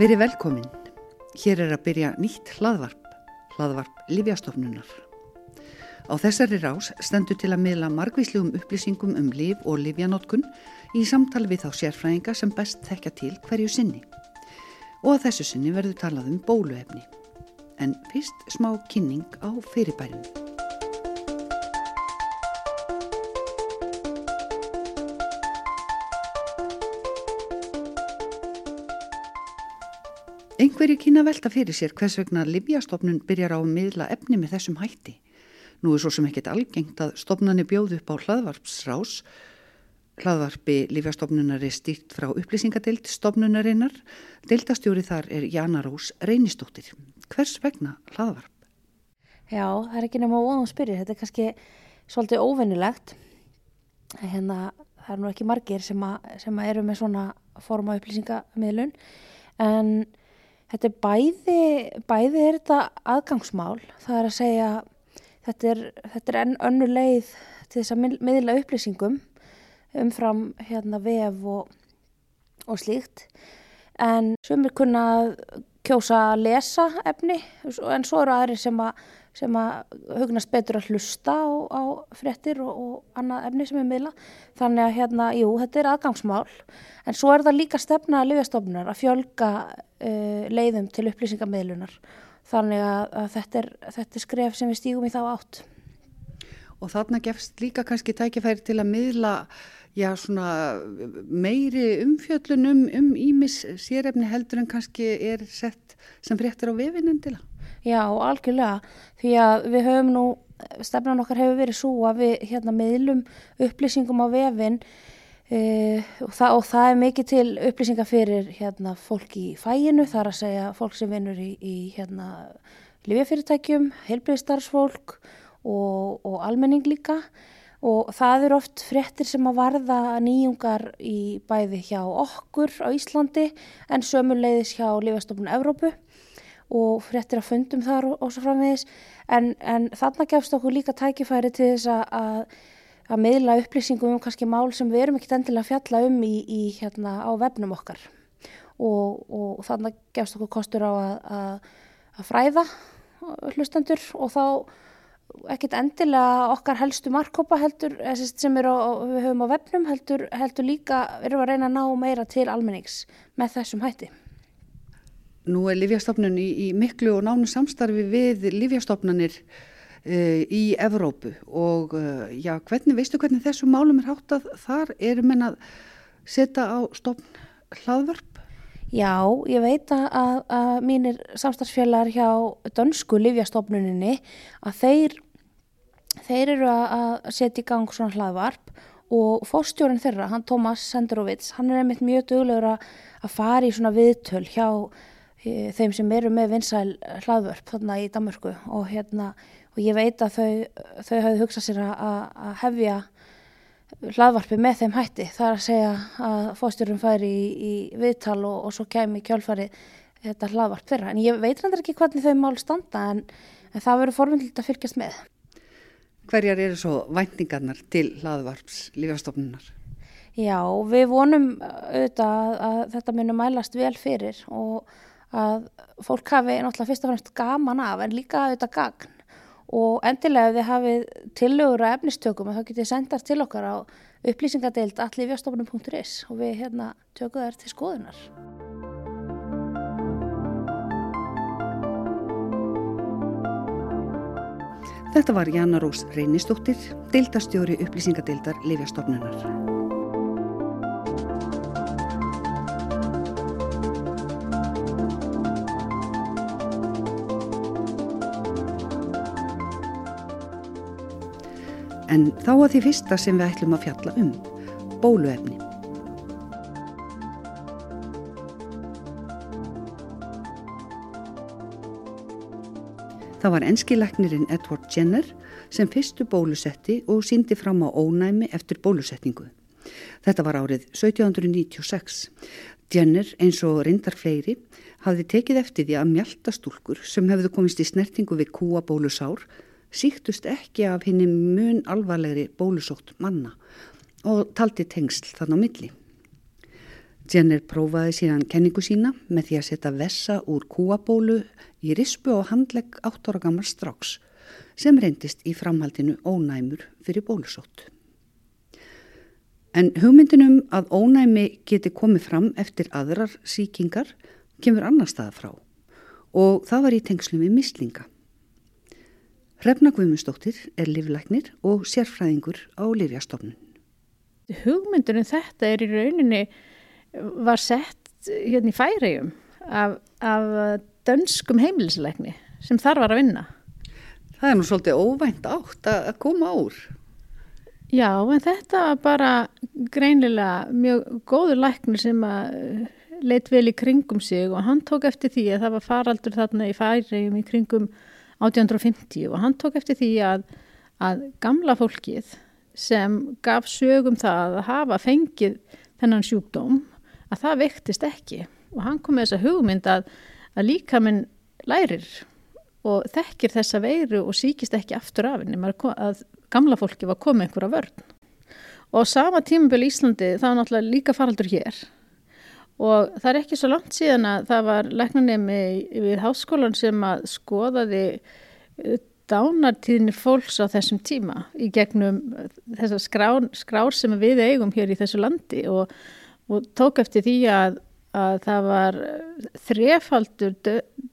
Verið velkomin. Hér er að byrja nýtt hlaðvarp, hlaðvarp Lífjastofnunar. Á þessari rás stendur til að miðla margvíslegum upplýsingum um líf og lífjanótkun í samtali við þá sérfræðinga sem best þekka til hverju sinni. Og að þessu sinni verður talað um bóluefni. En fyrst smá kynning á fyrirbærinu. Einhverju kynna velta fyrir sér hvers vegna Libjastofnun byrjar á að miðla efni með þessum hætti. Nú er svo sem ekkit algengt að stofnunni bjóð upp á hlaðvarpsrás. Hlaðvarpi Libjastofnunar er stýrt frá upplýsingadeild stofnunarinnar. Deildastjóri þar er Jana Rós Reynistóttir. Hvers vegna hlaðvarp? Já, það er ekki nema óðum spyrir. Þetta er kannski svolítið óvennilegt. Hérna, það er nú ekki margir sem, að, sem að eru með svona forma upplýsingamiðlun en Þetta er bæði, bæði er þetta aðgangsmál, það er að segja þetta er, þetta er enn önnu leið til þess að miðla upplýsingum umfram hérna vef og, og slíkt. En sumir kunna kjósa að lesa efni en svo eru aðri sem að, sem að hugnast betur að hlusta á, á frettir og, og annað efni sem er miðla þannig að hérna, jú, þetta er aðgangsmál en svo er það líka stefna að liðastofnunar að fjölga uh, leiðum til upplýsingamidlunar þannig að, að þetta, er, þetta er skref sem við stígum í þá átt. Og þarna gefst líka kannski tækifæri til að miðla já, meiri umfjöllunum um ímis sérefni heldur en kannski er sett sem fréttir á vefinn það? Já, algjörlega, því að við höfum nú, stefnan okkar hefur verið svo að við hérna miðlum upplýsingum á vefinn Uh, og, það, og það er mikið til upplýsingar fyrir hérna, fólk í fæinu, það er að segja fólk sem vinnur í, í hérna, lífjafyrirtækjum, heilbriðstarfsfólk og, og almenning líka og það eru oft fréttir sem að varða nýjungar í bæði hjá okkur á Íslandi en sömuleiðis hjá Lífjastofnun Evrópu og fréttir að fundum þar og svo framvegis. En, en þarna gefst okkur líka tækifæri til þess að að miðla upplýsingum um kannski mál sem við erum ekkert endilega að fjalla um í, í hérna á vefnum okkar. Og, og þannig gefst okkur kostur á að, að, að fræða hlustendur og þá ekkert endilega okkar helstu markkópa heldur sem á, við höfum á vefnum heldur, heldur líka erum að reyna að ná meira til almennings með þessum hætti. Nú er Lífjastofnun í, í miklu og nánu samstarfi við Lífjastofnunir uh, í Evrópu og uh, já, hvernig, veistu hvernig þessu málum er hátt að þar eru menn að setja á stofn hlaðvarp? Já, ég veit að, að mínir samstagsfjallar hjá dönsku livjastofnuninni að þeir, þeir eru að setja í gang svona hlaðvarp og fórstjórin þeirra, hann Tómas Senderovits, hann er einmitt mjög dögulegur að fara í svona viðtöl hjá e, þeim sem eru með vinsæl hlaðvörp þarna í Damörku og hérna og ég veit að þau, þau hafði hugsað sér að, hefja hlaðvarpi með þeim hætti. Það er að segja að fóstjórum færi í, í viðtal og, og svo kemi kjálfari þetta hlaðvarp þeirra. En ég veit reyndar ekki hvernig þau mál standa en, en það verður formyndilt að fylgjast með. Hverjar eru svo væntingarnar til hlaðvarps lífastofnunar? Já, við vonum auðvitað að, þetta munum mælast vel fyrir og að fólk hafi náttúrulega fyrst og fremst gaman af en líka auðvitað gagn og endilega ef þið hafið tillögur að efnistökum þá getið sendast til okkar á upplýsingadeild allifjastofnum.is og við hérna tökum þær til skoðunar. Þetta var Janna Rós Reynistóttir, deildastjóri upplýsingadeildar Livjastofnunar. En þá að því fyrsta sem við ætlum að fjalla um, bóluefni. Það var enskilæknirinn Edward Jenner sem fyrstu bólusetti og síndi fram á ónæmi eftir bólusetningu. Þetta var árið 1796. Jenner eins og reyndar fleiri hafði tekið eftir því að mjöltastúlkur sem hefðu komist í snertingu við kúabólusár síktust ekki af henni mun alvarlegri bólusótt manna og taldi tengsl þann á milli. Jenner prófaði síðan kenningu sína með því að setja vessa úr kúabólu í rispu og handlegg átt ára gammal strax sem reyndist í framhaldinu ónæmur fyrir bólusótt. En hugmyndinum að ónæmi geti komið fram eftir aðrar síkingar kemur annar staða frá og það var í tengslum við mislinga. Hrefna Guðmundsdóttir er livlæknir og sérfræðingur á Livjastofnun. Hugmyndunum þetta er í rauninni var sett hérna í færiðum af, af dönskum heimilisleikni sem þar var að vinna. Það er nú svolítið óvænt átt að koma úr. Já, en þetta var bara greinilega mjög góður læknir sem að leitt vel í kringum sig og hann tók eftir því að það var faraldur þarna í færiðum í kringum 1850 og hann tók eftir því að, að gamla fólkið sem gaf sögum það að hafa fengið þennan sjúkdóm að það vektist ekki og hann kom með þessa hugmynd að, að líka minn lærir og þekkir þessa veiru og síkist ekki aftur af henni. Að gamla fólki var komið einhverja vörn. Og sama tímabili í Íslandi það var náttúrulega líka faraldur hér. Og það er ekki svo langt síðan að það var læknanemi við háskólan sem að skoðaði eh, dánartíðinni fólks á þessum tíma í gegnum þessar skrár, skrár sem við eigum hér í þessu landi og og tók eftir því að, að það var þrefaldur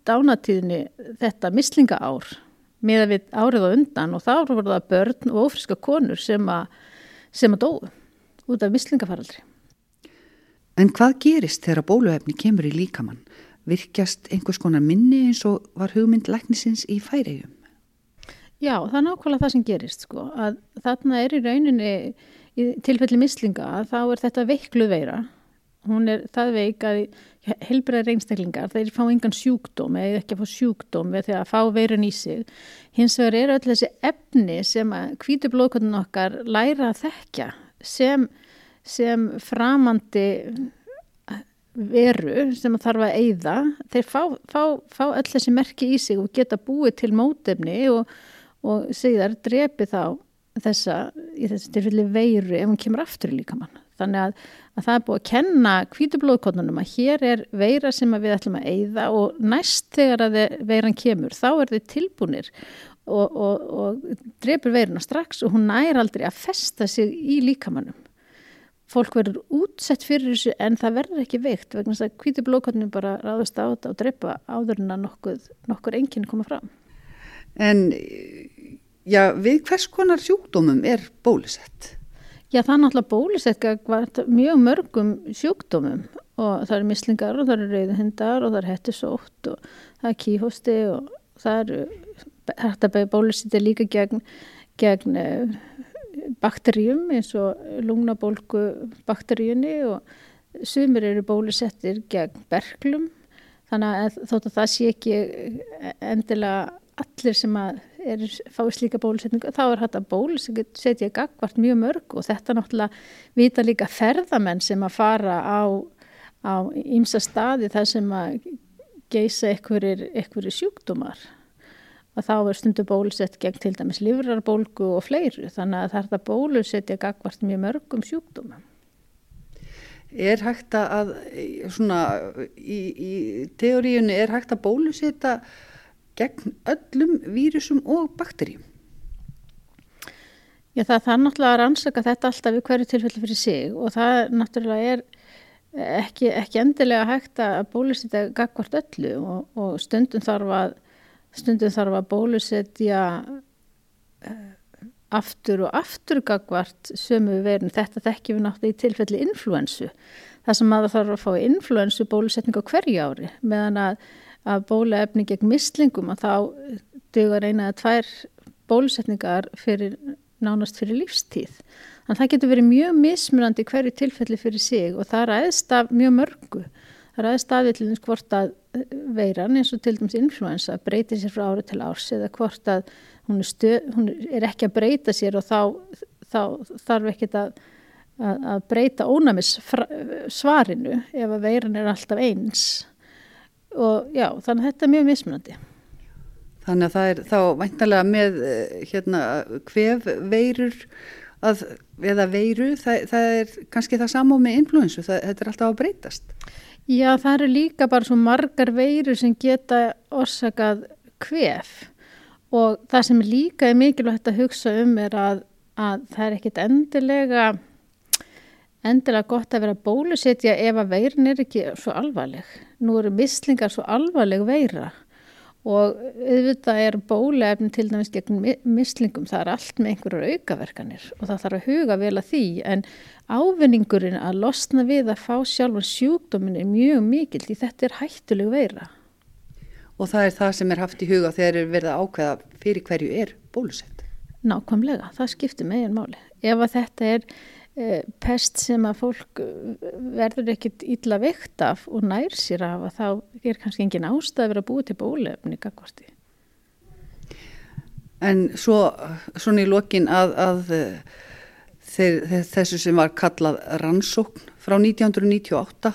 dánatíðni þetta mislinga ár með að við árið á undan og þá voru það börn og ofriska konur sem að, sem að dóðu út af mislingafaraldri. En hvað gerist þegar bóluefni kemur í líkamann? Virkjast einhvers konar minni eins og var hugmynd læknisins í færiðum? Já, það er nákvæmlega það sem gerist sko, að þarna er í rauninni í tilfelli mislinga þá er þetta veiklu veira hún er það veik að helbriðar einstaklingar, þeir fá engan sjúkdóm eða ekki að fá sjúkdóm við því að fá veirun í sig. Hins vegar eru öll þessi efni sem að hvítu blóðkotun okkar læra að þekkja sem, sem framandi veru sem að þarf að eyða, þeir fá, fá, fá öll þessi merki í sig og geta búið til mótefni og, og segðar drepi þá þessa, í þessi tilfelli veiru ef hún kemur aftur í líkamann. Þannig að, að það er búið að kenna kvítublóðkotnunum að hér er veira sem við ætlum að eyða og næst þegar að veiran kemur þá er þið tilbúinir og, og, og drefur veiruna strax og hún nær aldrei að festa sig í líkamannum. Fólk verður útsett fyrir þessu en það verður ekki veikt vegna þess að kvítublóðkotnunum bara ráðast á þetta og drepa áður en að nokkuð, nokkur enginn koma fram. En Já, við hvers konar sjúkdómum er bólusett? Já, það er náttúrulega bólusett mjög mörgum sjúkdómum. Og það eru mislingar og það eru reyðuhundar og það eru hettusótt og það er kíhosti og það eru hægt að bólusetja líka gegn, gegn eh, bakterjum eins og lungnabólgu bakterjunni og sumir eru bólusettir gegn berglum þannig að þótt að það sé ekki endilega allir sem að er fáið slíka bólusetningu þá er þetta bólusetja gagvart mjög mörg og þetta náttúrulega vita líka ferðamenn sem að fara á, á ymsa staði þar sem að geisa einhverjir sjúkdómar og þá er stundu bólusett gegn til dæmis livrarbólgu og fleiru þannig að þetta bólusetja gagvart mjög mörgum sjúkdómum. Er hægt að, svona, í, í teóriunni, er hægt að bólusetja gegn öllum vírusum og bakterjum? Já það þarf náttúrulega að rannsaka þetta alltaf í hverju tilfelli fyrir sig og það náttúrulega er ekki, ekki endilega hægt að bólusetja gagvart öllu og, og stundum þarf að, stundum þarf að bólusetja uh, aftur og aftur gagvart sömu verin. Þetta þekkjum við náttúrulega í tilfelli influensu. Það sem að það þarf að fá influensu bólusetning á hverju ári meðan að að bólaefni gegn mislingum að þá dugar eina eða tvær bólusetningar fyrir nánast fyrir lífstíð. Þannig að það getur verið mjög mismunandi hverju tilfelli fyrir sig og það ræðist af mjög mörgu. Það ræðist af eitthvað hvort að veiran eins og til dæmis influensa breytir sér frá ári til árs eða hvort að hún er, stöð, hún er ekki að breyta sér og þá, þá þarf ekki að, að, að breyta ónæmis svarinu ef að veiran er alltaf eins og já, þannig að þetta er mjög mismunandi. Þannig að það er þá væntalega með eh, hérna hvef veirur að, eða veiru, það, það er kannski það sama með influensu, það, þetta er alltaf að breytast. Já, það eru líka bara svo margar veiru sem geta orsakað kvef og það sem líka er mikilvægt að hugsa um er að, að það er ekkit endilega endilega gott að vera bólusetja ef að veirin er ekki svo alvarleg. Nú eru mislingar svo alvarleg veira og auðvitað er bólefni til dæmis gegn mislingum, það er allt með einhverjar aukaverkanir og það þarf að huga vel að því en ávinningurinn að losna við að fá sjálfur sjúkdómin er mjög mikil því þetta er hættuleg veira. Og það er það sem er haft í huga þegar er verið að ákveða fyrir hverju er bólusett? Nákvæmlega, það skiptir megin máli. Ef að þetta er pest sem að fólk eh, verður ekkit illa veikt af og nær sér af að þá er kannski engin ástæð að vera búið til bólefni kakvarti. En svo svona í lokin að, að þeir, þessu sem var kallað rannsókn frá 1998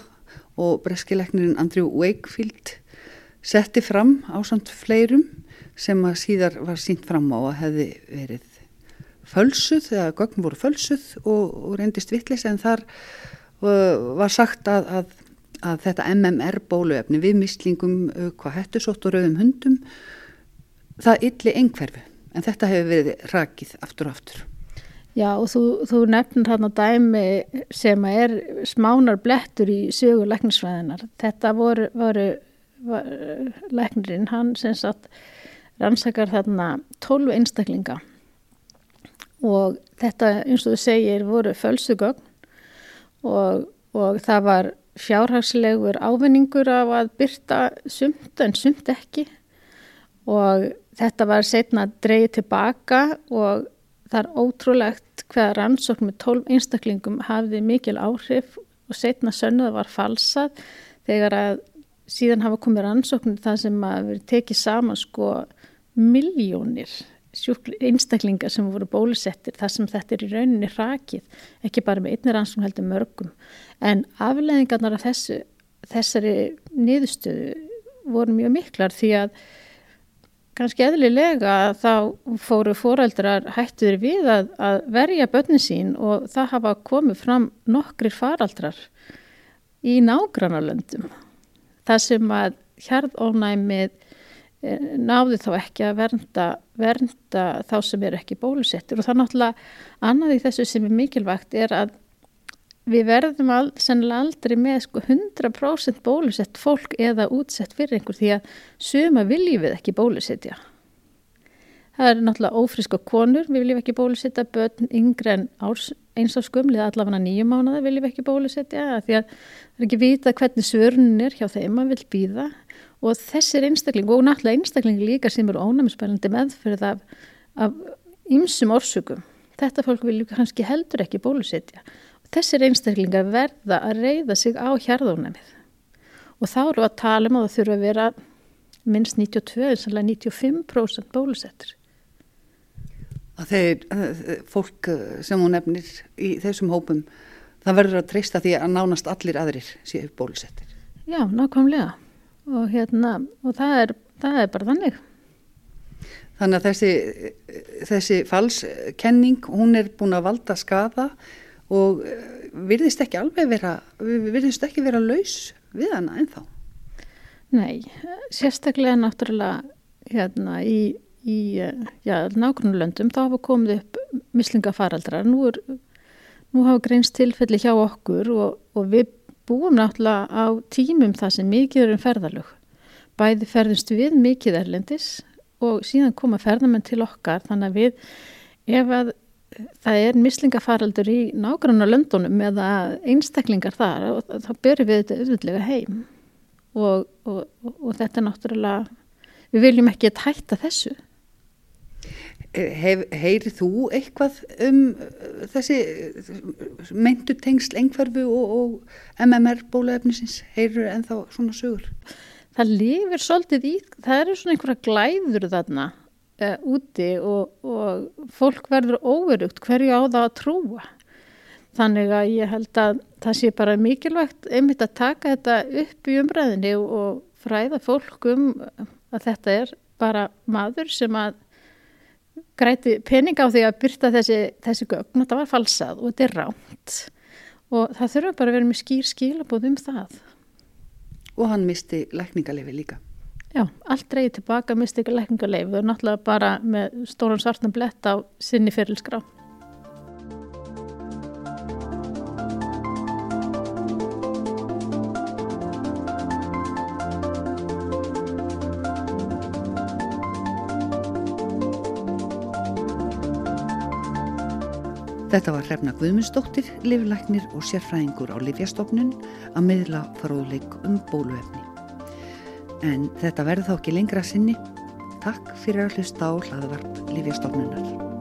og breskileknirinn Andrew Wakefield setti fram á samt fleirum sem að síðar var sínt fram á að hefði verið fölsuð, eða gögn voru fölsuð og, og reyndist vittlis en þar uh, var sagt að, að, að þetta MMR bóluefni við mislingum uh, hvað hættusótt og rauðum hundum það ylli einhverfu en þetta hefur verið rakið aftur og aftur. Já og þú, þú nefnir þarna dæmi sem er smánar blettur í sögu læknisfræðinar. Þetta voru, voru var, læknirinn, hann sem sagt rannsakar þarna 12 einstaklinga og þetta eins og þú segir voru fölsugögn og, og það var fjárhagslegur ávinningur af að byrta sumt en sumt ekki. Og þetta var setna að dreyja tilbaka og það er ótrúlegt hvaða rannsókn með tólf einstaklingum hafði mikil áhrif og setna sönnuða var falsað þegar að síðan hafa komið rannsóknir það sem að verið tekið saman sko miljónir einstaklingar sem voru bólusettir þar sem þetta er í rauninni rakið, ekki bara með einnir ansvun heldur mörgum. En afleðingarnar af þessu, þessari niðurstöðu voru mjög miklar því að kannski eðlilega þá fóru fóreldrar hættuður við að, að verja börnin sín og það hafa komið fram nokkrir faraldrar í nágrannarlöndum. Það sem að hjarðónæmið náðu þá ekki að vernda, vernda þá sem eru ekki bólusettir og það náttúrulega annað í þessu sem er mikilvægt er að við verðum all, sennilega aldrei með sko 100% bólusett fólk eða útsett fyrir einhver því að suma viljum við ekki bólusetja. Það er náttúrulega ófriska konur, við viljum ekki bólusetja börn yngre en árs, eins á skumlið allavega nýju mánuða viljum við ekki bólusetja því að það er ekki vita hvernig svörnun er hjá þeim að vil býða og þessir einstakling og náttúrulega einstakling líka sem eru ónæmisbærandi meðferð af, af ymsum orsökum. Þetta fólk vilju kannski heldur ekki bólusetja. Og þessir einstaklingar verða að reyða sig á hjarðónæmið. Og þá eru að tala um að það þurfa að vera minnst 92, sannlega 95% bólusettur að þeir fólk sem hún nefnir í þessum hópum það verður að treysta því að nánast allir aðrir séu bólusettir. Já, nákvæmlega og hérna og það er, það er bara þannig. Þannig að þessi, þessi falskenning hún er búin að valda skada og eh, virðist ekki alveg vera virðist ekki vera laus við hana ennþá. Nei, sérstaklega náttúrulega hérna í, í já, nákvæmulöndum þá hafa komið upp mislingafaraldrar. Nú, nú hafa greinst tilfelli hjá okkur og, og við búum náttúrulega á tímum það sem mikið er um ferðalög. Bæði ferðumst við mikið erlendis og síðan koma ferðamenn til okkar þannig að við, ef að það er mislingafaraldur í nágranna löndunum eða einstaklingar þar þá byrjum við þetta auðvitlega heim og, og, og, og þetta er náttúrulega, við viljum ekki að hætta þessu. Heyrið þú eitthvað um uh, þessi meintu tengsl engferfu og, og MMR bólaefnisins heyrið ennþá svona sögur? Það lifir svolítið í, það eru svona einhverja glæður þarna uh, úti og, og fólk verður óverugt hverju á það að trúa. Þannig að ég held að það sé bara mikilvægt einmitt að taka þetta upp í umræðinni og fræða fólk um að þetta er bara maður sem að græti pening á því að byrta þessi, þessi gögn, þetta var falsað og þetta er ránt og það þurfa bara að vera með skýr skilabóð um það. Og hann misti lækningaleifi líka. Já, allt dreyið tilbaka, misti ekki lækningaleifi og náttúrulega bara með stóran svartan blett á sinni fyrirlskrá. Þetta var Hrefna Guðmundsdóttir, liflæknir og sérfræðingur á Livjastofnun að miðla fróðleik um bóluefni. En þetta verður þá ekki lengra sinni. Takk fyrir að hlusta á hlaðvarp Livjastofnunar.